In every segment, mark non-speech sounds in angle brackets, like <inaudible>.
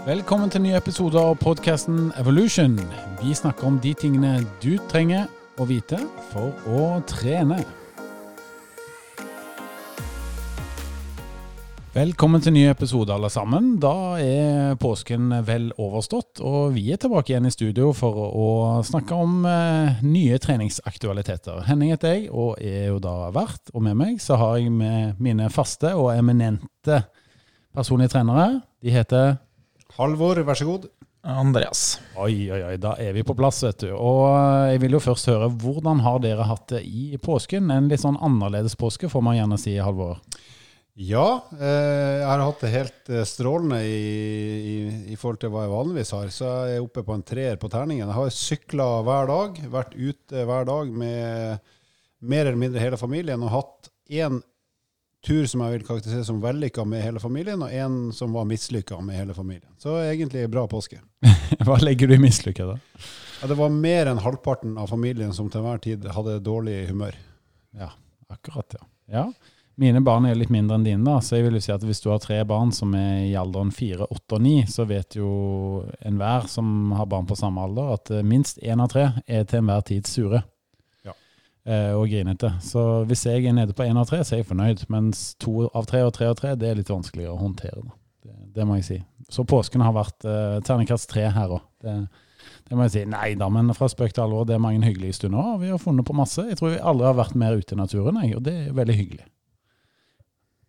Velkommen til nye ny episode av podkasten Evolution. Vi snakker om de tingene du trenger å vite for å trene. Velkommen til nye ny episode, alle sammen. Da er påsken vel overstått, og vi er tilbake igjen i studio for å snakke om eh, nye treningsaktualiteter. Henning heter jeg, og er jo da vert. Og med meg så har jeg med mine faste og eminente personlige trenere. De heter Halvor, vær så god. Andreas. Oi, oi, oi, da er vi på plass, vet du. Og jeg vil jo først høre, hvordan har dere hatt det i påsken? En litt sånn annerledes påske, får man gjerne si, Halvor. Ja, eh, jeg har hatt det helt eh, strålende i, i, i, forhold til hva jeg vanligvis har. Så jeg er oppe på en treer på terningen. Jeg har sykla hver dag, vært ute hver dag med mer eller mindre hele familien og hatt én tur som jeg vil karakterisere som vellykka med hele familien, og en som var mislykka med hele familien. Så egentlig bra påske. <laughs> Hva legger du i mislykka, da? Ja, det var mer enn halvparten av familien som til enhver tid hadde dårlig humør. Ja, akkurat, ja. ja. Mine barn er litt mindre enn dine, da, så jeg vil jo si at hvis du har tre barn som er i alderen fire, åtte og ni, så vet jo enhver som har barn på samme alder, at minst én av tre er til enhver tid sure og grinete. Så hvis jeg er nede på én av tre, så er jeg fornøyd. Mens to av tre og tre av tre, det er litt vanskeligere å håndtere. Det, det, må jeg si. Så påsken har vært eh, terningkast tre her òg. Det, det, må jeg si. Nei da, men fra spøk til alvor, det er mange hyggelige stunder. Og vi har funnet på masse. Jeg tror vi aldri har vært mer ute i naturen, jeg, og det er veldig hyggelig.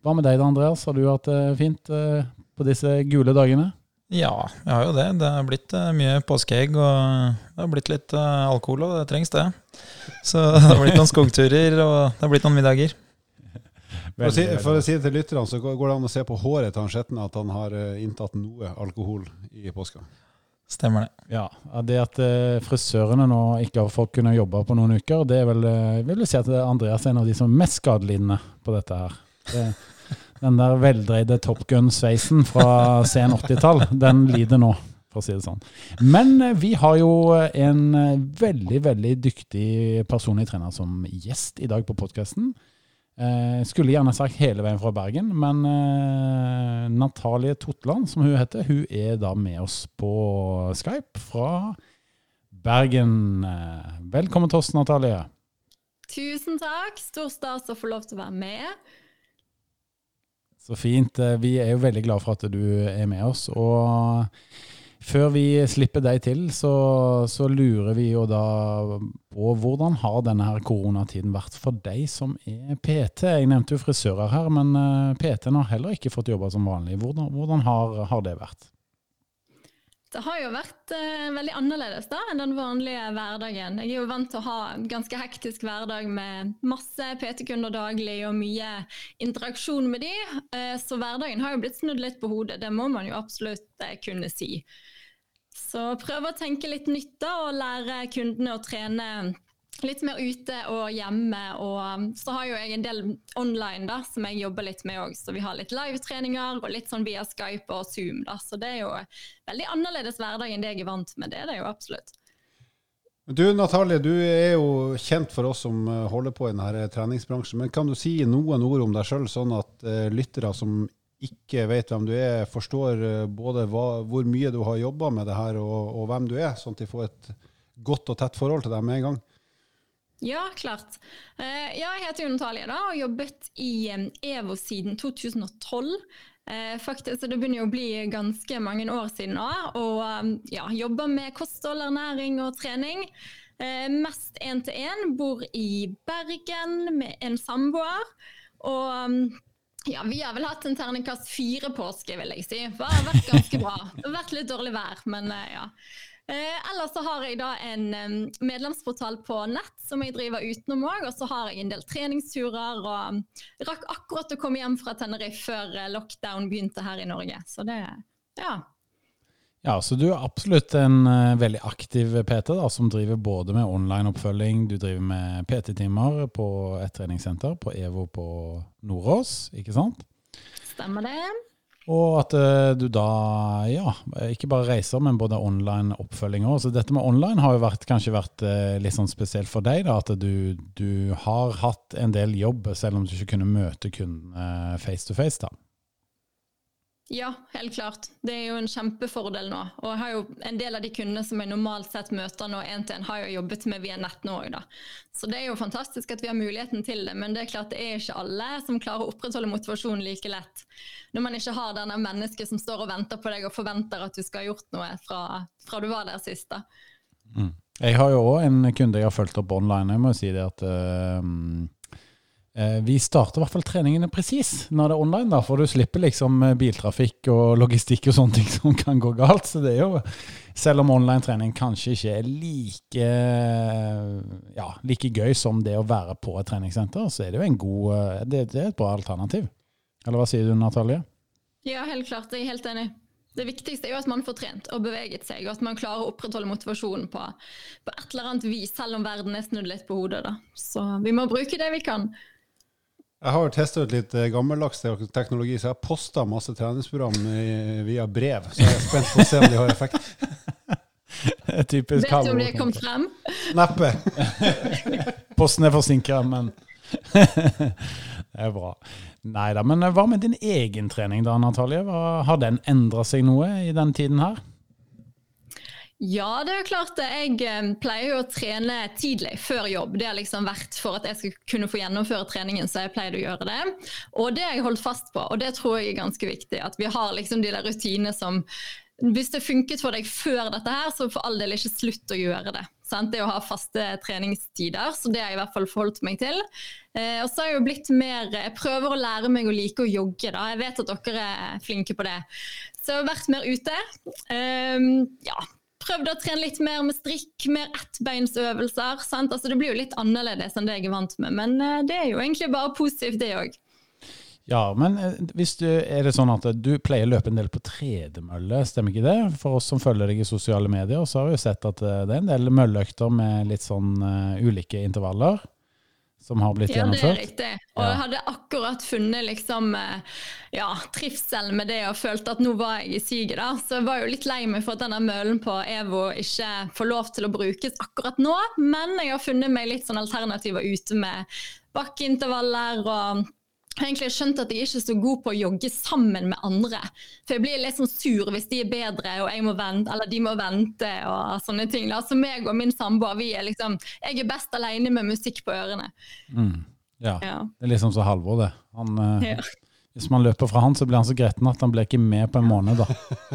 Hva med deg da, Andreas? Har du hatt det fint eh, på disse gule dagene? Ja, jeg har jo det. Det har blitt uh, mye påskeegg, og det har blitt litt uh, alkohol, og det trengs, det. Så <laughs> det har blitt noen skogturer, og det har blitt noen middager. <laughs> For å, si, for å si det til lytterne, så går det an å se på håret til han Skjetne at han har uh, inntatt noe alkohol i påska. Stemmer det. Ja, Det at frisørene nå ikke har fått kunne jobbe på noen uker, det er vel, vil du si at Andreas er en av de som er mest skadelidende på dette her. Det, den der veldreide Top Gun-sveisen fra sen 80-tall, den lider nå, for å si det sånn. Men eh, vi har jo en eh, veldig, veldig dyktig personlig trener som gjest i dag på podkasten. Eh, skulle gjerne sagt hele veien fra Bergen, men eh, Natalie Totland, som hun heter, hun er da med oss på Skype fra Bergen. Eh, velkommen til oss, Natalie. Tusen takk. Stor stas å få lov til å være med. Så fint. Eh, vi er jo veldig glad for at du er med oss. Og før vi slipper deg til, så, så, lurer vi jo da på hvordan har denne her koronatiden vært for deg som er PT? Jeg nevnte jo frisører her, men eh, PT-en har heller ikke fått jobbe som vanlig. Hvordan, hvordan har, har det vært? Det har jo vært eh, veldig annerledes da enn den vanlige hverdagen. Jeg er jo vant til å ha en ganske hektisk hverdag med masse PT-kunder daglig og mye interaksjon med de, eh, så hverdagen har jo blitt snudd litt på hodet. Det må man jo absolutt eh, kunne si. Så prøv å tenke litt nytt da, og lære kundene å trene litt mer ute og hjemme. Og så har jo jeg en del online da, som jeg jobber litt med òg. Så vi har litt live-treninger og litt sånn via Skype og Zoom. da. Så det er jo veldig annerledes hverdag enn det jeg er vant med. Det er det jo absolutt. Du Natalie, du er jo kjent for oss som uh, holder på i denne treningsbransjen. Men kan du si noen ord om deg sjøl, sånn at uh, lyttere som ikke vet hvem du er, forstår uh, både hva, hvor mye du har jobba med det her og, og, hvem du er, sånn at de får et godt og tett forhold til deg med en gang? Ja, klart. Eh, jeg heter Jon Natalie da, og jobbet i EVO siden 2012. Eh, faktisk, så Det begynner å bli ganske mange år siden nå. Og ja, jobber med kosthold, ernæring og trening. Eh, mest én-til-én. Bor i Bergen med en samboer. Og ja, vi har vel hatt en terningkast fire-påske, vil jeg si. Det har vært ganske bra. Det har vært litt dårlig vær, men ja. Eh, ellers så har jeg da en medlemsportal på nett som jeg driver utenom òg. Og så har jeg en del treningsturer og rakk akkurat å komme hjem fra Tenerife før uh, lockdown begynte her i Norge. Så det, ja. Ja, så du er absolutt en uh, veldig aktiv PT da, som driver både med online-oppfølging, du driver med PT-timer på et treningssenter på EVO på Nordås, ikke sant? Stemmer det. Og at uh, du da, ja, ikke bare reiser, men både online oppfølging òg. Så dette med online har jo vært, kanskje vært uh, litt sånn spesielt for deg, da. At du, du, har hatt en del jobb, selv om du ikke kunne møte kundene face to face, da. Ja, helt klart. Det er jo en kjempefordel nå. Og jeg har jo en del av de kundene som jeg normalt sett møter nå én til én, har jo jobbet med via nett nå òg, da. Så det er jo fantastisk at vi har muligheten til det, men det er klart det er ikke alle som klarer å opprettholde motivasjonen like lett. Når man ikke har denne mennesket som står og venter på deg og forventer at du skal ha gjort noe fra, fra du var der sist. da. Mm. Jeg har jo òg en kunde jeg har fulgt opp online. Jeg må jo si det at uh, vi starter i hvert fall treningene presis når det er online, da, for du slipper liksom eh, biltrafikk og logistikk og sånne ting <laughs> som kan gå galt. Så det er jo, selv om online trening kanskje ikke er like, ja, like gøy som det å være på et treningssenter, så er det jo en god, eh, det, det er et bra alternativ. Eller hva sier du, Natalie? Ja, helt klart. Jeg er helt enig. Det viktigste er jo at man får trent og beveget seg, og at man klarer å opprettholde motivasjonen på, på et eller annet vis, selv om verden er snudd litt på hodet. Da. Så vi må bruke det vi kan. Jeg har testa ut litt eh, gammeldags teknologi, så jeg har posta masse treningsprogram via brev. Så jeg er spent på å se om de har effekt. <laughs> Typisk Vet du om det er kommet frem? Neppe. <laughs> Posten er forsinka, men <laughs> det er bra. Nei da, men hva med din egen trening da, Natalie? Har den endra seg noe i den tiden her? Ja, det er klart det. Jeg eh, pleier jo å trene tidlig, før jobb. Det har liksom vært for at jeg skal kunne få gjennomføre treningen, så jeg pleier å gjøre det. Og det har jeg holdt fast på, og det tror jeg er ganske viktig. At vi har liksom de der rutinene som Hvis det funket for deg før dette her, så for all del ikke slutt å gjøre det. Sant? Det å ha faste treningstider, så det har jeg i hvert fall forholdt meg til. Eh, og så har jeg jo blitt mer Jeg prøver å lære meg å like å jogge, da. Jeg vet at dere er flinke på det. Så jeg har vært mer ute. Um, ja, prøvd å trene litt mer med strikk, mer ettbeinsøvelser. Altså, det blir jo litt annerledes enn det jeg er vant med, men eh, det er jo egentlig bare positivt, det òg. Ja, men eh, du, er det sånn at du pleier å løpe en del på tredemølle, stemmer ikke det? For oss som følger deg i sosiale medier, så har vi jo sett at eh, det er en del mølleøkter med litt sånn ulike intervaller som har blitt gjennomført? Ja, det er riktig. Og jeg hadde akkurat funnet liksom, eh, ja, trivsel med det og følte at nå var jeg i siget. da. Så jeg var jo litt lei meg for at denne mølen på EVO ikke får lov til å brukes akkurat nå. Men jeg har funnet meg litt sånn alternativer ute med bakkeintervaller og har egentlig skjønt at jeg ikke er så god på å jogge sammen med andre. For jeg blir litt sånn sur hvis de er bedre og jeg må vente, eller de må vente og sånne ting. Altså Så meg og min samboer, vi er liksom Jeg er best alene med musikk på ørene. Mm. Ja. ja. Det er liksom så Halvor, det. Han, uh, ja. Hvis man løper fra han, så blir han så gretten at han blir ikke med på en måned, da.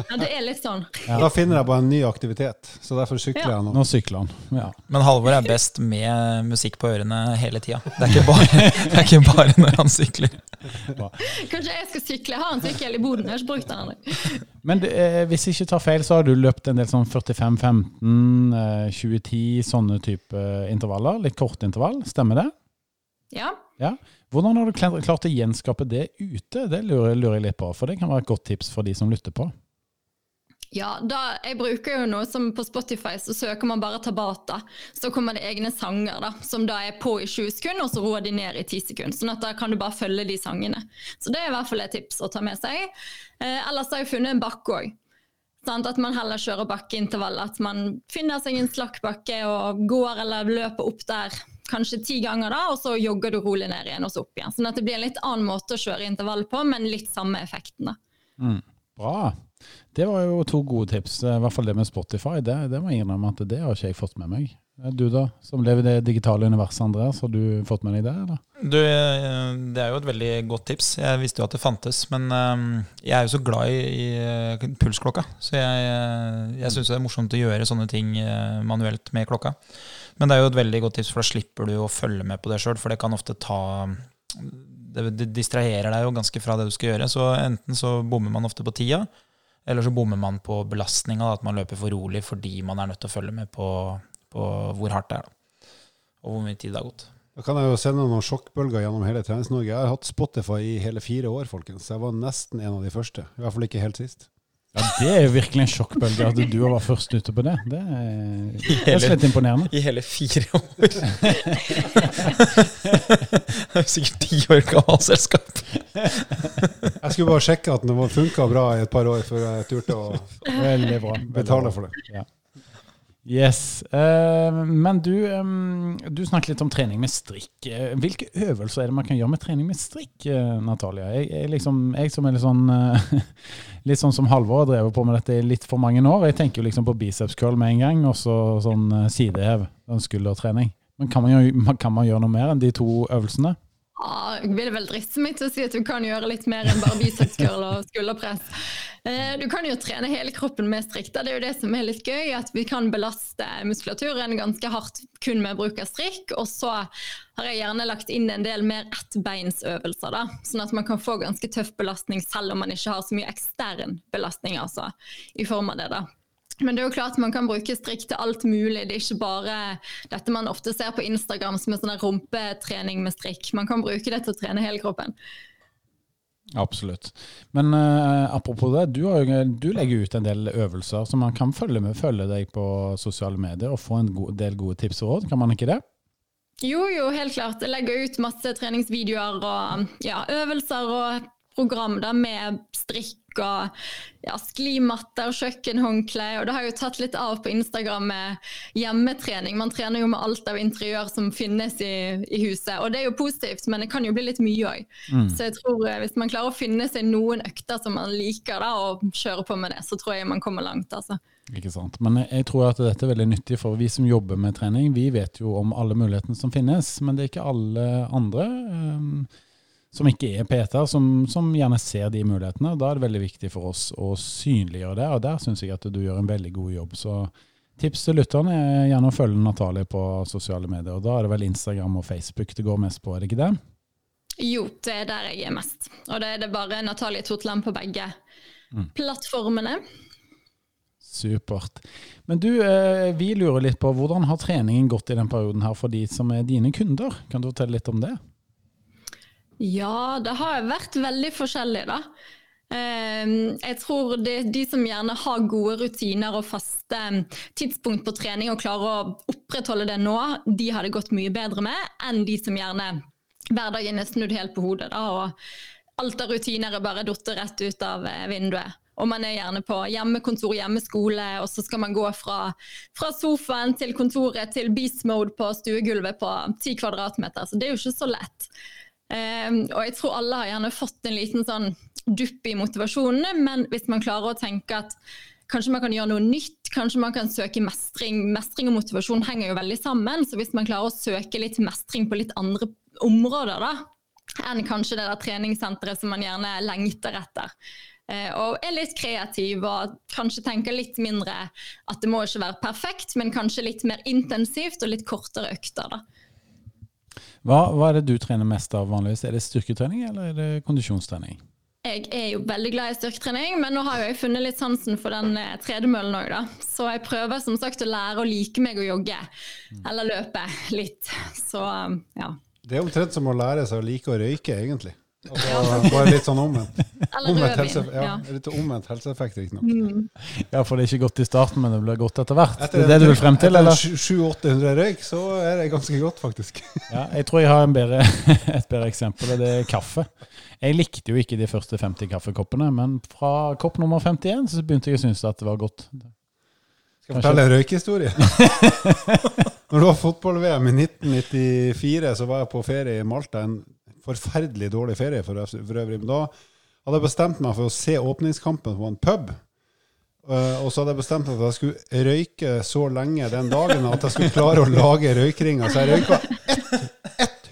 Ja, det er litt sånn. Ja. Da finner jeg bare en ny aktivitet, så derfor sykler ja. jeg nå. Nå sykler han, ja. Men Halvor er best med musikk på ørene hele tida. Det, <laughs> det, er ikke bare når han sykler. Kanskje jeg skal sykle. Jeg har en sykkel i boden, jeg har ikke brukt den ennå. Men eh, hvis jeg ikke tar feil, så har du løpt en del sånn 45-15, eh, 20-10, sånne type intervaller? Litt korte intervall, stemmer det? Ja. ja. Hvordan har du klart å gjenskape det ute? Det lurer, lurer jeg litt på, for det kan være et godt tips for de som lytter på. Ja, da, jeg bruker jo noe som på Spotify, så søker man bare Tabata. Så kommer det egne sanger da, som da er på i 20 sekunder, og så roer de ned i 10 sekunder. sånn at da kan du bare følge de sangene. Så det er i hvert fall et tips å ta med seg. Eh, ellers har jeg funnet en bakke òg. At man heller kjører bakkeintervall. At man finner seg en slakk bakke og går eller løper opp der kanskje ti ganger, da, og så jogger du rolig ned igjen og så opp igjen. Sånn at det blir en litt annen måte å kjøre intervall på, men litt samme effekten. da. Mm, bra. Det var jo to gode tips. I hvert fall det med Spotify. Det, det må jeg innrømme at det har ikke jeg fått med meg. Du da, som lever i det digitale universet, Andreas, har du fått med deg det? eller? Du, eh, Det er jo et veldig godt tips. Jeg visste jo at det fantes. Men um, jeg er jo så glad i, i eh, pulsklokka, så jeg, jeg syns det er morsomt å gjøre sånne ting manuelt med klokka. Men det er jo et veldig godt tips, for da slipper du å følge med på det sjøl. For det kan ofte ta det, distraherer deg jo ganske fra det du skal gjøre. Så enten så bommer man ofte på tida, eller så bommer man på belastninga. At man løper for rolig fordi man er nødt til å følge med på, på hvor hardt det er. Og hvor mye tid det har gått. Da kan jeg jo sende noen sjokkbølger gjennom hele Treningsnorge. Jeg har hatt Spotify i hele fire år, folkens. Jeg var nesten en av de første. I hvert fall ikke helt sist. Ja, Det er jo virkelig en sjokkbølge at du var først ute på det. Det er, det er litt imponerende. I hele fire år! det er sikkert ti år gammelt selskap. jeg skulle bare sjekke at det funka bra i et par år før jeg turte å betale for det. Ja. Yes. Eh, men du, du snakket litt om trening med strikk. Eh, hvilke øvelser er det man kan gjøre med trening med strikk, eh, Natalia? Jeg, jeg, liksom, jeg, som er litt sånn <laughs> litt sånn som Halvor har drevet på med dette i litt for mange år. Jeg tenker jo liksom på biceps curl med en gang, og så sånn sidehev, sånn skuldertrening. Men kan man, gjøre, kan man gjøre noe mer enn de to øvelsene? Ja, jeg vil vel driste meg til å si at du kan gjøre litt mer enn bare biceps og skulderpress. Eh, du kan jo trene hele kroppen med strikk. Det er jo det som er litt gøy, at vi kan belaste muskulaturen ganske hardt kun med bruk av strikk. Og så har jeg gjerne lagt inn en del mer ettbeinsøvelser, da. Sånn at man kan få ganske tøff belastning selv om man ikke har så mye ekstern belastning, altså, i form av det, da. Men det er jo klart man kan bruke strikk til alt mulig. Det er ikke bare dette man ofte ser på Instagram som en sånn rumpetrening med strikk. Man kan bruke det til å trene hele kroppen. Absolutt. Men uh, apropos det, du, har, du, legger ut en del øvelser som man kan følge, med, følge deg på sosiale medier og få en god, del gode tips og råd. Kan man ikke det? Jo, jo, helt klart. Jeg legger ut masse treningsvideoer og ja, øvelser og program da, med strikk og ja, sklimatter, kjøkkenhåndkle. Og det har jo tatt litt av på Instagram med hjemmetrening. Man trener jo med alt av interiør som finnes i, i huset. Og det er jo positivt, men det kan jo bli litt mye òg. Mm. Så jeg tror eh, hvis man klarer å finne seg noen økter som man liker da, og kjøre på med det, så tror jeg man kommer langt. altså. Ikke sant. Men jeg tror at dette er veldig nyttig for vi som jobber med trening. Vi vet jo om alle mulighetene som finnes, men det er ikke alle andre. Som ikke er PT, som, som, gjerne ser de mulighetene. Da er det veldig viktig for oss å synliggjøre det, og der syns jeg at du gjør en veldig god jobb. Så tips til lytterne er gjerne å følge Natalie på sosiale medier. og Da er det vel Instagram og Facebook det går mest på, er det ikke det? Jo, det er der jeg er mest. Og det er det bare Natalie Totland på begge mm. plattformene. Supert. Men du, eh, vi lurer litt på hvordan har treningen gått i den perioden her for de som er dine kunder? Kan du fortelle litt om det? Ja, det har vært veldig forskjellig, da. Ehm, jeg tror det, de som gjerne har gode rutiner og faste tidspunkt på trening og klarer å opprettholde det nå, de har det gått mye bedre med enn de som gjerne hverdagen er snudd helt på hodet. Da, og alt av rutiner er bare datt rett ut av eh, vinduet. Og man er gjerne på hjemmekontor, hjemmeskole, og så skal man gå fra, fra sofaen til kontoret til beast mode på stuegulvet på ti kvadratmeter. Så det er jo ikke så lett. Um, og jeg tror alle har gjerne fått en liten sånn dupp i motivasjonene, men hvis man klarer å tenke at kanskje man kan gjøre noe nytt, kanskje man kan søke mestring Mestring og motivasjon henger jo veldig sammen, så hvis man klarer å søke litt mestring på litt andre områder da, enn kanskje det der treningssenteret som man gjerne lengter etter, uh, og er litt kreativ og kanskje tenker litt mindre at det må ikke være perfekt, men kanskje litt mer intensivt og litt kortere økter. da. Hva, hva, er det du trener mest av vanligvis? Er det styrketrening eller er det kondisjonstrening? Jeg er jo veldig glad i styrketrening, men nå har jeg funnet litt sansen for den eh, tredemøllen òg, da. Så jeg prøver som sagt å lære å like meg å jogge. Eller løpe litt. Så ja. Det er omtrent som å lære seg å like å røyke, egentlig. Altså, bare litt sånn omvendt. Omvendt, helse, ja, litt omvendt helseeffekt, riktignok. Mm. Ja, for det er ikke godt i starten, men det blir godt etter hvert. Etter, det er det du vil frem til, eller? Etter 700-800 røyk, så er det ganske godt, faktisk. <laughs> Ja, jeg tror jeg har bedre, <laughs> et bedre eksempel, og det er kaffe. Jeg likte jo ikke de første 50 kaffekoppene, men fra kopp nummer 51 så begynte jeg å synes at det var godt. Skal jeg fortelle en røykehistorie? <laughs> Når det var fotball-VM i 1994, så var jeg på ferie i Malta. en forferdelig dårlig ferie for, for øvrig. Men da hadde jeg bestemt meg for å se åpningskampen på en pub. Uh, og så hadde jeg bestemt meg for at jeg skulle røyke så lenge den dagen at jeg skulle klare å lage røykringer. Så jeg røyka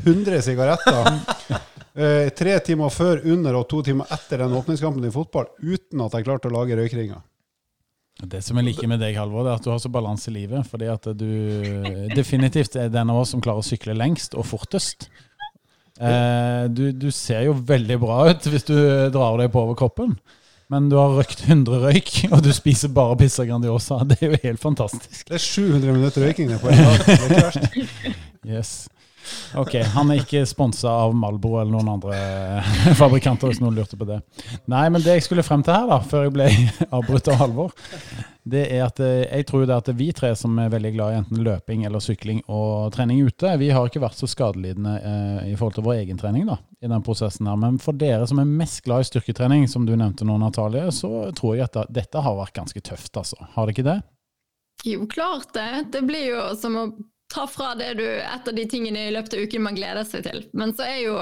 100 sigaretter. Uh, tre timer før, under og to timer etter den åpningskampen i fotball uten at jeg klarte å lage røykringer. Det som jeg liker med deg, Halvor, det er at du har så balanse i livet. Fordi at du definitivt er den av oss som klarer å sykle lengst og fortest. Eh, du, du, ser jo veldig bra ut hvis du drar deg på over kroppen. Men du har røykt 100 røyk, <laughs> og du spiser bare pizza Grandiosa. Det er jo helt fantastisk. Det er 700 minutter røyking på en dag. Det er ikke verst. Yes. Ok, han er ikke sponsa av Malbro eller noen andre <laughs> fabrikanter, hvis noen lurte på det. Nei, men det jeg skulle frem til her, da, før jeg ble <laughs> avbrutt av Halvor, det er at eh, jeg tror det er at vi tre som er veldig glad i enten løping eller sykling og trening ute, vi har ikke vært så skadelidende eh, i forhold til vår egen trening da, i den prosessen her. Men for dere som er mest glad i styrketrening, som du nevnte nå, Natalie, så tror jeg at dette har vært ganske tøft, altså. Har det ikke det? Jo, klart det. Det blir jo som å ta fra det du Et av de tingene i løpet av uken man gleder seg til. Men så er jo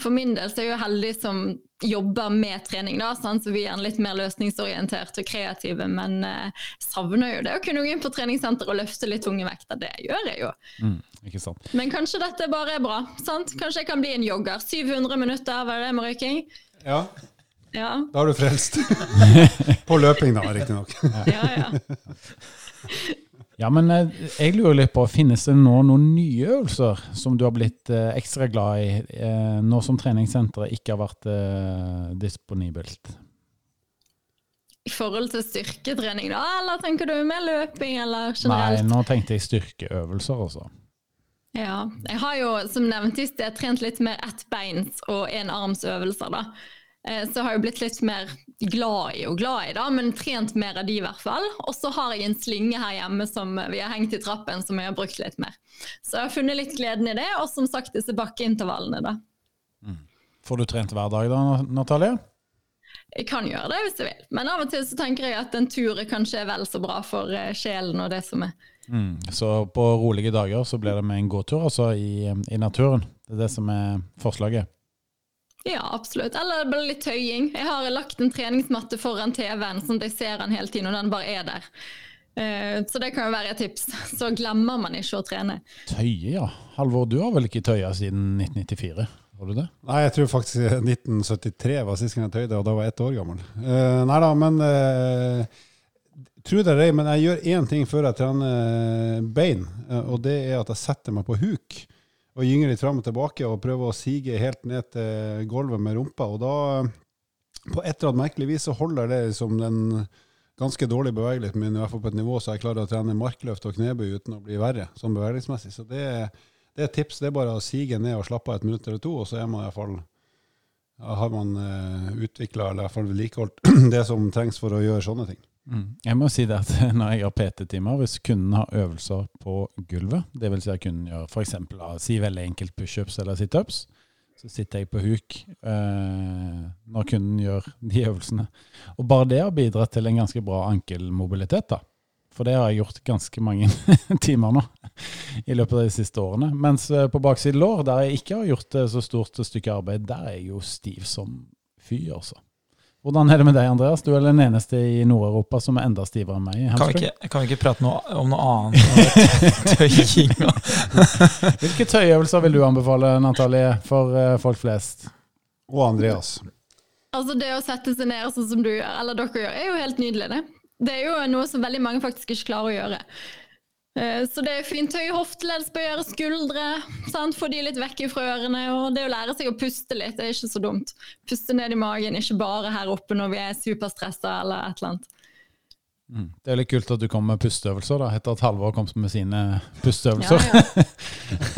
for min del så er jeg jo heldig som jobber med trening, da, sant? så vi er litt mer løsningsorienterte og kreative. Men eh, savner jo det å kunne gå inn på treningssenter og løfte litt tunge vekter. Det gjør jeg jo. Mm, ikke sant. Men kanskje dette bare er bra. sant? Kanskje jeg kan bli en jogger. 700 minutter, hva er det med røyking? Ja, Ja, da er du frelst. <laughs> På løping, da, riktignok. ja, ja. <laughs> Ja, men eh, jeg lurer litt på, finnes det nå noen nye øvelser som du har blitt eh, ekstra glad i, eh, nå som treningssenteret ikke har vært disponibelt? I forhold til styrketrening, da? Eller tenker du med løping, eller generelt? Nei, nå tenkte jeg styrkeøvelser også. Ja. Jeg har jo, som nevnt i sted, trent litt mer ettbeins- og enarmsøvelser, da. Eh, Så har jeg blitt litt mer glad i og glad i, da, men trent mer av de i hvert fall. Og så har jeg en slinge her hjemme som vi har hengt i trappen, som jeg har brukt litt mer. Så jeg har funnet litt gleden i det, og som sagt disse bakkeintervallene, da. Får du trent hver dag da, Natalie? Jeg kan gjøre det hvis jeg vil, men av og til så tenker jeg at en tur er vel så bra for eh, sjelen og det som er. Mm. Så på rolige dager så blir det med en gåtur altså i, i naturen. Det er det som er forslaget. Ja, absolutt. Eller bare litt tøying. Jeg har lagt en treningsmatte foran TV-en, sånn at jeg ser den hele tiden, og den bare er der. Eh, Så det kan jo være et tips. <laughs> Så glemmer man ikke å trene. Tøye, ja. Halvor, du har vel ikke tøya siden 1994? Har du det? Nei, jeg tror faktisk 1973 var sist gang jeg tøyde, og da var jeg ett år gammel. Uh, nei da, men uh, Tro det eller ei, men jeg gjør én ting før jeg trener bein, eh, og det er at jeg setter meg på huk og gynger litt fram og tilbake og prøver å sige helt ned til gulvet med rumpa. Og da, på et eller annet merkelig vis, så holder det liksom den ganske dårlige bevegeligheten min i hvert fall på et nivå så jeg klarer å trene markløft og knebøy uten å bli verre, sånn bevegelsesmessig. Så det, det er et tips. Det er bare å sige ned og slappe av et minutt eller to, og så er man i hvert fall har man uh, utvikla eller i hvert fall vedlikeholdt <clears throat> det som trengs for å gjøre sånne ting. Mm. Jeg må si det at <laughs> når jeg har PT-timer, hvis kunden har øvelser på gulvet, dvs. Si at kunden gjør f.eks. si veldig enkelt pushups eller situps, så sitter jeg på huk eh, når kunden gjør de øvelsene. Og bare det har bidratt til en ganske bra ankelmobilitet, da. For det har jeg gjort ganske mange <laughs> timer nå i løpet av de siste årene. Mens eh, på bakside lår, der jeg ikke har gjort eh, så stort stykke arbeid, der er jeg jo stiv som fy, altså. Hvordan er det med deg, Andreas? Du er den eneste i Nord-Europa som er enda stivere enn meg. Kan vi, ikke, kan vi ikke prate noe, om noe annet? <laughs> Tøying <laughs> Hvilke tøyøvelser vil du anbefale, Natalie, for eh, folk flest? Og Andreas. Altså Det å sette seg ned sånn som du gjør, eller dere gjør, er jo helt nydelig. Det Det er jo noe som veldig mange faktisk ikke klarer å gjøre. Eh, Så det er fint tøy, gjøre skuldre, sant? få de litt vekk fra ørene. Og det å lære seg å puste litt, det er ikke så dumt. Puste ned i magen, ikke bare her oppe når vi er superstressa eller et eller annet. Mm. Det er litt kult at du kommer med pusteøvelser, da, etter at Halvor kom med sine Ja, pusteøvelser. ja.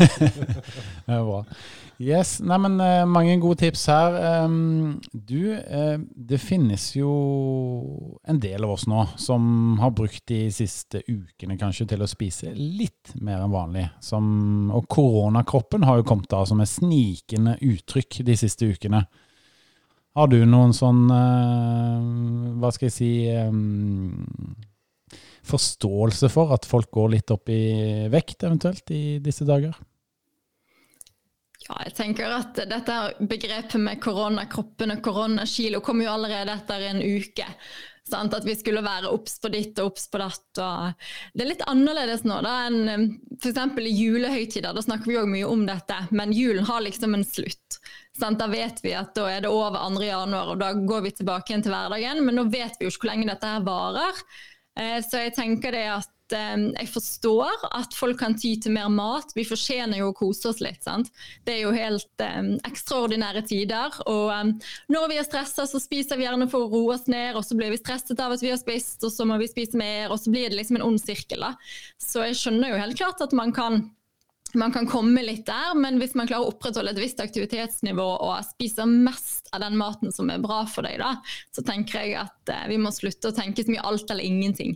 <laughs> Det er bra. Yes, nei, men uh, Mange gode tips her. Um, du, uh, det finnes jo en del av oss nå som har brukt de siste ukene kanskje til å spise litt mer enn vanlig. Som, og koronakroppen har jo kommet da som et snikende uttrykk de siste ukene. Har du noen sånn uh, Hva skal jeg si um, Forståelse for at folk går litt opp i vekt, eventuelt, i disse dager? Ja, jeg tenker at dette begrepet med koronakroppen og koronakilo kom jo allerede etter en uke. Sant? At vi skulle være obs på ditt og obs på datt. Det er litt annerledes nå da, enn f.eks. i julehøytider. Da snakker vi òg mye om dette, men julen har liksom en slutt. Sant? Da vet vi at da er det over 2. januar, og da går vi tilbake igjen til hverdagen. Men nå vet vi jo ikke hvor lenge dette her varer. Eh, Så jeg tenker det at eh, jeg forstår at folk kan ty til mer mat. Vi fortjener jo å kose oss litt. sant? Det er jo helt eh, ekstraordinære tider. Og eh, når vi er stressa, så spiser vi gjerne for å roe oss ned, og så blir vi stresset av at vi har spist, og så må vi spise mer, og så blir det liksom en ond sirkel. da. Så jeg skjønner jo helt klart at man kan man kan komme litt der, men hvis man klarer å opprettholde et visst aktivitetsnivå og spiser mest av den maten som er bra for deg, da, så tenker jeg at vi må slutte å tenke så mye alt eller ingenting.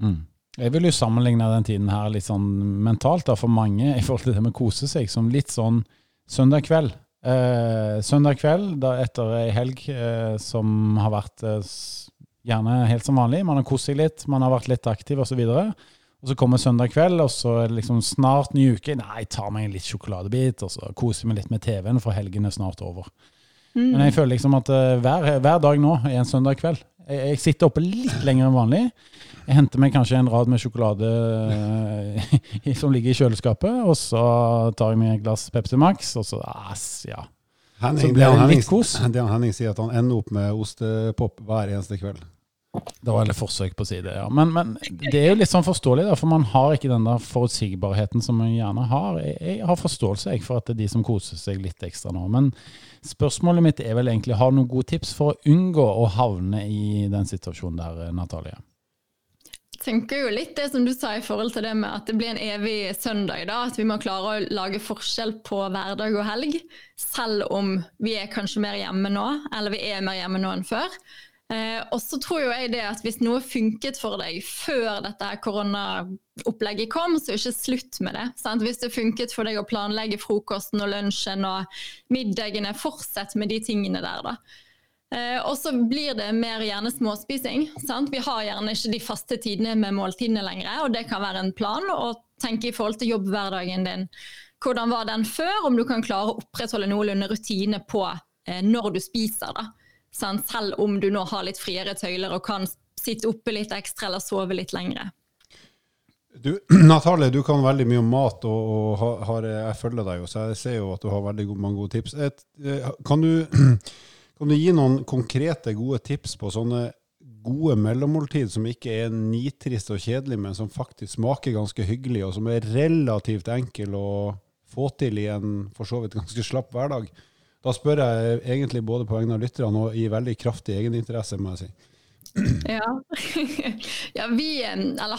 Mm. Jeg vil jo sammenligne den tiden her litt sånn mentalt da, for mange i forhold til det med å kose seg, som litt sånn søndag kveld. Eh, søndag kveld da etter ei helg eh, som har vært eh, Gjerne helt som vanlig. Man har kost seg litt, man har vært litt aktiv osv. Og, og så kommer søndag kveld, og så er det liksom snart ny uke. Nei, jeg tar meg en litt sjokoladebit, og så koser meg litt med TV-en, for helgen er snart over. Mm. Men jeg føler liksom at uh, hver, hver, dag nå er en søndag kveld. Jeg, jeg, sitter oppe litt lenger enn vanlig. Jeg henter meg kanskje en rad med sjokolade <laughs> uh, som ligger i kjøleskapet, og så tar jeg meg et glass Pepsi Max, og så ass, ja. Henning, så blir det litt kos. <laughs> Det Henning sier at han ender opp med ostepop hver eneste kveld. Det var et forsøk på å si det, ja. Men, men, det er jo litt sånn forståelig, da, for man har ikke den der forutsigbarheten som man gjerne har. Jeg, jeg har forståelse jeg, for at det er de som koser seg litt ekstra nå. Men spørsmålet mitt er vel egentlig har du noen gode tips for å unngå å havne i den situasjonen der, Natalie? Tenker jo litt det som du sa i forhold til det med at det blir en evig søndag. da, At vi må klare å lage forskjell på hverdag og helg. Selv om vi er kanskje mer hjemme nå, eller vi er mer hjemme nå enn før. Eh, og så tror jo jeg det at hvis noe funket for deg før dette koronaopplegget kom, så ikke slutt med det. Sant? Hvis det funket for deg å planlegge frokosten og lunsjen og middagene, fortsett med de tingene der, da. Eh, og så blir det mer gjerne småspising. Sant? Vi har gjerne ikke de faste tidene med måltidene lenger, og det kan være en plan å tenke i forhold til jobbhverdagen din. Hvordan var den før, om du kan klare å opprettholde noenlunde rutine på eh, når du spiser. da. Sant? selv om du nå har litt friere tøyler og kan sitte oppe litt ekstra eller sove litt lengre. Du, <clears throat> Natalie, du kan veldig mye om mat, og, og har, jeg følger deg jo, så jeg ser jo at du har veldig mange gode tips. Et, eh, kan, du, <clears throat> kan, du, gi noen konkrete, gode tips på sånne gode mellommåltid som ikke er nitrist og kjedelig, men som faktisk smaker ganske hyggelig, og som er relativt enkel å få til i en for så vidt ganske slapp hverdag? Da spør jeg egentlig både på vegne av lytterne og i veldig kraftig egeninteresse, må jeg si. Ja. <laughs> ja, vi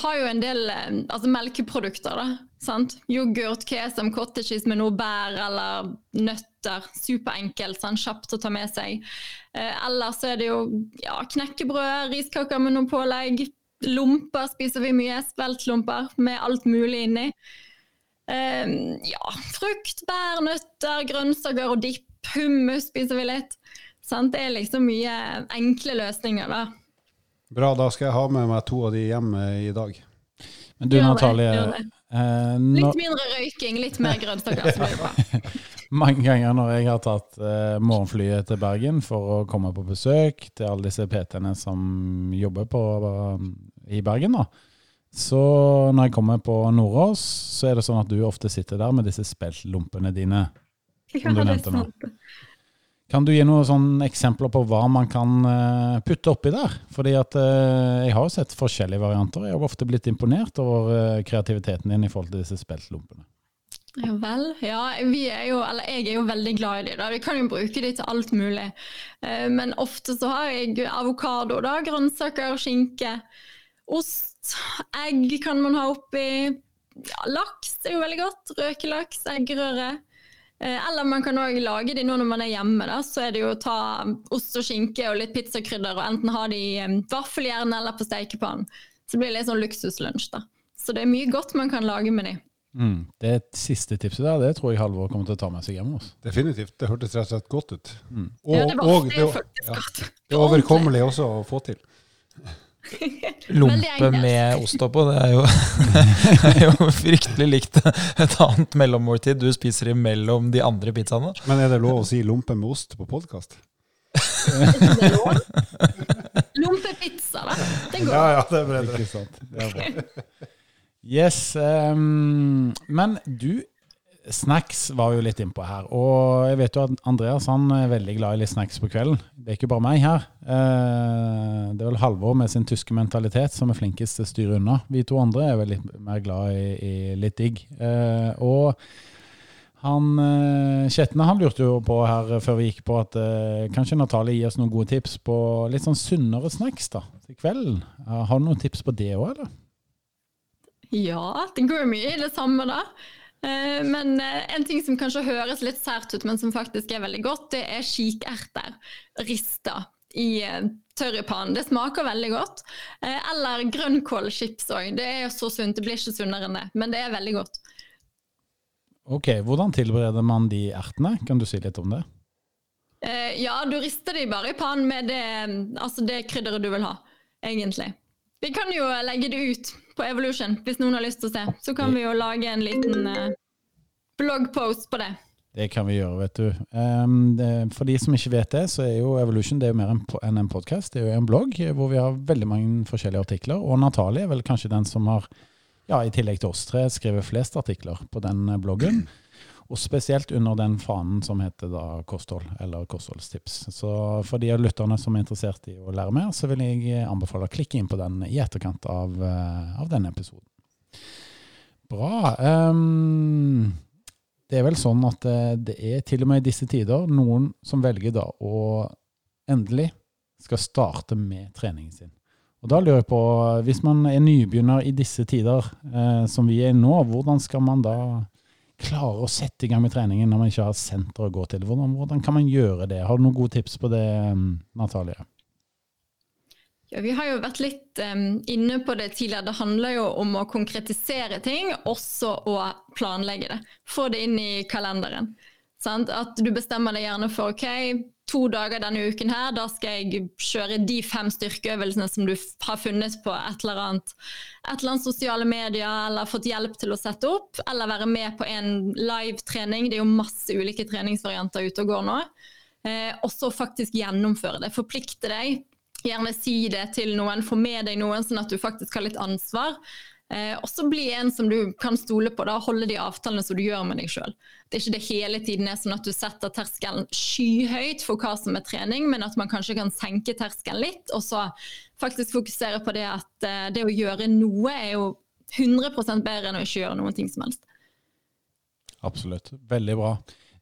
har jo en del altså melkeprodukter. da, sant? Yoghurt, kesam, cottage cheese med noe bær eller nøtter. Superenkelt, sant? kjapt å ta med seg. Eh, ellers er det jo ja, knekkebrød, riskaker med noe pålegg. Lomper spiser vi mye. Speltlomper med alt mulig inni. Eh, ja, frukt, bær, nøtter, grønnsaker og dipp hummus spiser vi litt. Sant? Det er liksom mye enkle løsninger, da. Bra, da skal jeg ha med meg to av de hjem i dag. Men du, Natalie eh, Litt mindre røyking, litt mer grønnsaker, så blir det bra. <laughs> Mange ganger når jeg har tatt eh, morgenflyet til Bergen for å komme på besøk til alle disse PT-ene som jobber på, uh, i Bergen, da. Så når jeg kommer på Nordås, så er det sånn at du ofte sitter der med disse speltlompene dine som du nevnte nå. Kan du gi noen sånne eksempler på hva man kan uh, putte oppi der? Fordi at uh, Jeg har jo sett forskjellige varianter. Jeg har ofte blitt imponert over uh, kreativiteten din i forhold til disse speltlompene. Ja vel. Ja, er jo, jeg er jo veldig glad i de. Vi kan jo bruke de til alt mulig. Men ofte så har jeg avokado, da, grønnsaker, skinke, ost, egg kan man ha oppi. Ja, laks er jo veldig godt. Røkelaks, eggerøre. Eh, eller man kan òg lage de nå når man er hjemme. Da. Så er det jo å ta ost og skinke og litt pizzakrydder og enten ha de i vaffeljern eller på stekepannen. Så det blir litt sånn luksuslunsj. da. Så det er mye godt man kan lage med de. Mm, det siste tipset der, det tror jeg Halvor kommer til å ta med seg hjem. Også. Definitivt. Det hørtes rett og slett godt ut. Mm. Og, ja, det, var, og, det, er ja, det er overkommelig også å få til. Lompe med ost oppå, det er jo, <laughs> er jo fryktelig likt et annet mellommåltid du spiser imellom de andre pizzaene. Men er det lov å si lompe med ost på podkast? <laughs> Lompepizza, da. Den går. Ja, ja, det er bra. Ikke sant. Det er bra. Yes, um, men du Snacks var vi jo litt innpå her. Og jeg vet jo at Andreas han er veldig glad i litt snacks på kvelden. Det er ikke bare meg her. Eh, det er vel Halvor med sin tyske mentalitet som er flinkest til å styre unna. Vi to andre er vel litt mer glad i, i litt digg. Eh, og han eh, Kjetne han lurte jo på her før vi gikk på at kanskje Natalie gir oss noen gode tips på litt sånn sunnere snacks da, til kvelden. Har du noen tips på det òg, eller? Ja, det går mye i det samme, da. Eh, men eh, en ting som kanskje høres litt sært ut, men som faktisk er veldig godt, det er kikerter rista i eh, tørr Det smaker veldig godt. Eller grønnkålchips òg. Det er jo så sunt, det blir ikke sunnere enn det, men det er veldig godt. Ok, Hvordan tilbereder man de ertene? Kan du si litt om det? Ja, du rister de bare i pannen med det, altså det krydderet du vil ha. egentlig. Vi kan jo legge det ut på Evolution hvis noen har lyst til å se. Så kan vi jo lage en liten uh, bloggpost på det. Det kan vi gjøre, vet du. Um, det, for de som ikke vet det, så er jo Evolution det er jo mer enn en podkast. Det er jo en blogg hvor vi har veldig mange forskjellige artikler. Og Natalie er vel kanskje den som har, ja, i tillegg til oss tre, skrevet flest artikler på den bloggen. Og spesielt under den fanen som heter da kosthold, eller kostholdstips. Så for de av lytterne som er interessert i å lære mer, så vil jeg anbefale å klikke inn på den i etterkant av, uh, av denne episoden. Bra. Um, det er vel sånn at eh, det er til og med i disse tider noen som velger da å endelig skal starte med treningen sin. Og da lurer jeg på, hvis man er nybegynner i disse tider eh, som vi er nå, hvordan skal man da klare å sette i gang med treningen når man ikke har senter å gå til? Hvordan, hvordan kan man gjøre det? Har du noen gode tips på det, Natalie? Ja, vi har jo vært litt um, inne på det tidligere. Det handler jo om å konkretisere ting, også å planlegge det. Få det inn i kalenderen. Sant? At du bestemmer deg gjerne for ok, to dager denne uken her, da skal jeg kjøre de fem styrkeøvelsene som du har funnet på et eller annet, et eller annet sosiale medier, eller fått hjelp til å sette opp, eller være med på en live-trening. Det er jo masse ulike treningsvarianter ute og går nå. Eh, og så faktisk gjennomføre det. Forplikte deg Gjerne si det til noen, få med deg noen, sånn at du faktisk har litt ansvar. Eh, og så bli en som du kan stole på. da, Holde de avtalene som du gjør med deg sjøl. Det er ikke det hele tiden er sånn at du setter terskelen skyhøyt for hva som er trening, men at man kanskje kan senke terskelen litt, og så faktisk fokusere på det at eh, det å gjøre noe er jo 100 bedre enn å ikke gjøre noen ting som helst. Absolutt. Veldig bra.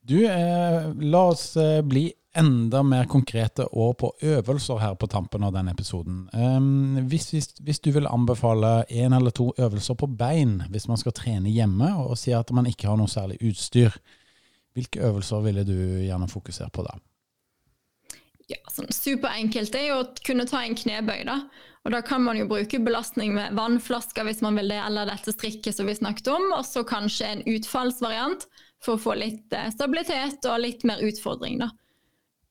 Du, eh, la oss eh, bli enda mer konkrete og på øvelser her på tampen av denne episoden. Um, hvis, hvis, hvis, du vil anbefale én eller to øvelser på bein hvis man skal trene hjemme, og si at man ikke har noe særlig utstyr, hvilke øvelser ville du gjerne fokusere på da? Ja, sånn Superenkelt er jo å kunne ta en knebøy. da. Og Da kan man jo bruke belastning med vannflasker hvis man vil det, eller dette strikket som vi snakket om, og så kanskje en utfallsvariant for å få litt eh, stabilitet og litt mer utfordring. da.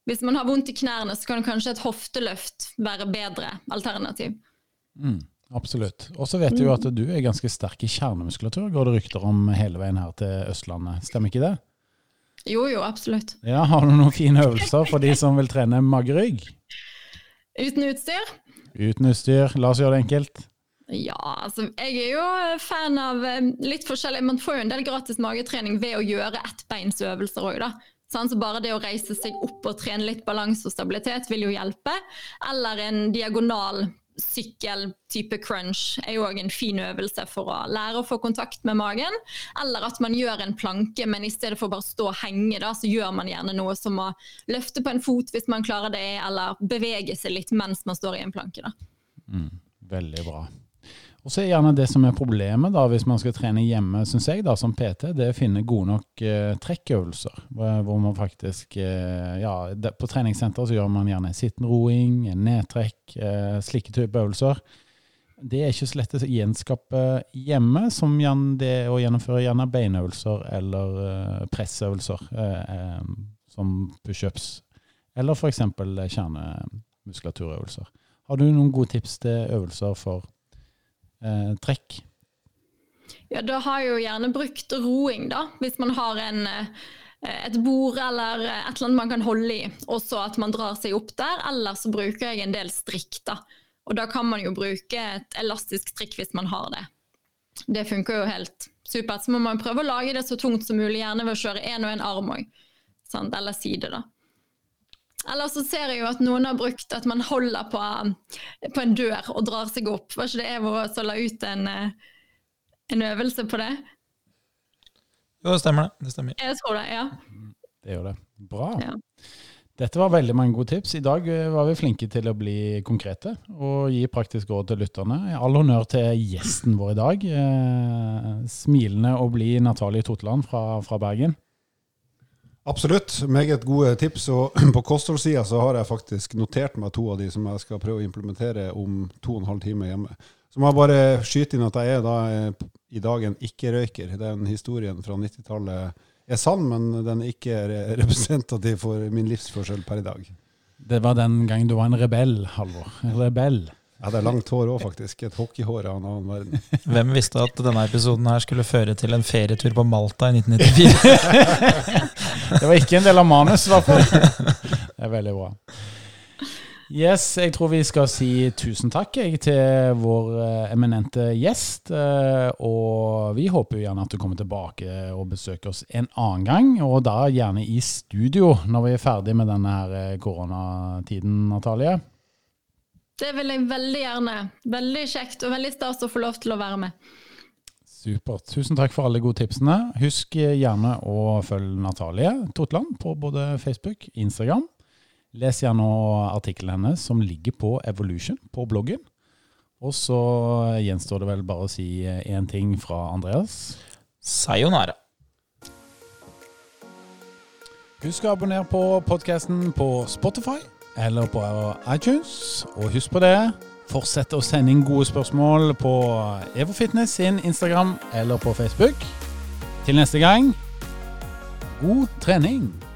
Hvis man har vondt i knærne, så kan kanskje et hofteløft være bedre alternativ. Mm, absolutt. Og så vet vi jo at du er ganske sterk i kjernemuskulatur, går det rykter om hele veien her til Østlandet. Stemmer ikke det? Jo, jo, absolutt. Ja, Har du noen fine øvelser for de som vil trene magerygg? Uten utstyr? Uten utstyr. La oss gjøre det enkelt. Ja, altså jeg er jo fan av eh, litt forskjellig. Man får jo en del gratis magetrening ved å gjøre ettbeinsøvelser òg, da. Sånn, så bare det å reise seg opp og trene litt balanse og stabilitet vil jo hjelpe. Eller en diagonal sykkel-type crunch er jo òg en fin øvelse for å lære å få kontakt med magen. Eller at man gjør en planke, men i stedet for bare å stå og henge, da, så gjør man gjerne noe som å løfte på en fot hvis man klarer det, eller bevege seg litt mens man står i en planke. Mm, veldig bra. Og så er gjerne det som er problemet da, hvis man skal trene hjemme, syns jeg, da, som PT, det er å finne gode nok eh, trekkøvelser. Hvor man faktisk eh, Ja, det, på treningssenter så gjør man gjerne sittende roing, nedtrekk, eh, slike type øvelser. Det er ikke så lett å gjenskape hjemme som det å gjennomføre gjerne beinøvelser eller eh, pressøvelser, eh, eh, som pushups, eller f.eks. kjernemuskulaturøvelser. Har du noen gode tips til øvelser for eh, trekk? Ja, da har jeg jo gjerne brukt roing, da. Hvis man har en, eh, et bord eller et eller annet man kan holde i, og så at man drar seg opp der. Eller så bruker jeg en del strikk, da. Og da kan man jo bruke et elastisk strikk hvis man har det. Det funker jo helt supert. Så må man prøve å lage det så tungt som mulig, gjerne ved å kjøre én og én arm òg. Eller side, da. Eller så ser jeg jo at noen har brukt at man holder på, på en dør og drar seg opp. Var ikke det Evo som la ut en, eh, en, øvelse på det? Jo, det stemmer det. Det stemmer. Jeg tror det, ja. Det gjør det. Bra. Ja. Dette var veldig mange gode tips. I dag eh, var vi flinke til å bli konkrete og gi praktisk råd til lytterne. All honnør til gjesten vår i dag. Eh, smilende og blid Natalie Totland fra, fra Bergen. Absolutt. Meget gode tips. Og <clears throat> på kostholdssida så har jeg faktisk notert meg to av de som jeg skal prøve å implementere om to og en halv time hjemme. Så må jeg bare skyte inn at jeg er da eh, i dag en ikke-røyker. Den historien fra 90-tallet er sann, men den er ikke <laughs> representativ for min livsførsel per i dag. Det var den gangen du var en rebell, Halvor. En rebell. det er langt hår òg, faktisk. Et hockeyhår av en annen verden. <laughs> Hvem visste at denne episoden her skulle føre til en ferietur på Malta i 1994? <laughs> Det var ikke en del av manus, i hvert fall. Det er veldig bra. Yes, jeg tror vi skal si tusen takk jeg, til vår eh, eminente gjest. eh, Og vi håper jo gjerne at du kommer tilbake og besøker oss en annen gang. Og da gjerne i studio når vi er ferdig med denne her eh, koronatiden, Natalie. Det vil jeg veldig gjerne. Veldig kjekt og veldig stas å få lov til å være med. Supert. Tusen takk for alle gode tipsene. Husk gjerne å følge Natalie Totland på både Facebook og Instagram. Les gjerne artikkelen hennes som ligger på Evolution på bloggen. Og så gjenstår det vel bare å si én ting fra Andreas. Sayonara. Husk å abonnere på podkasten på Spotify eller på iTunes. Og husk på det, fortsett å sende inn gode spørsmål på EvoFitness sin Instagram eller på Facebook. Til neste gang, god trening!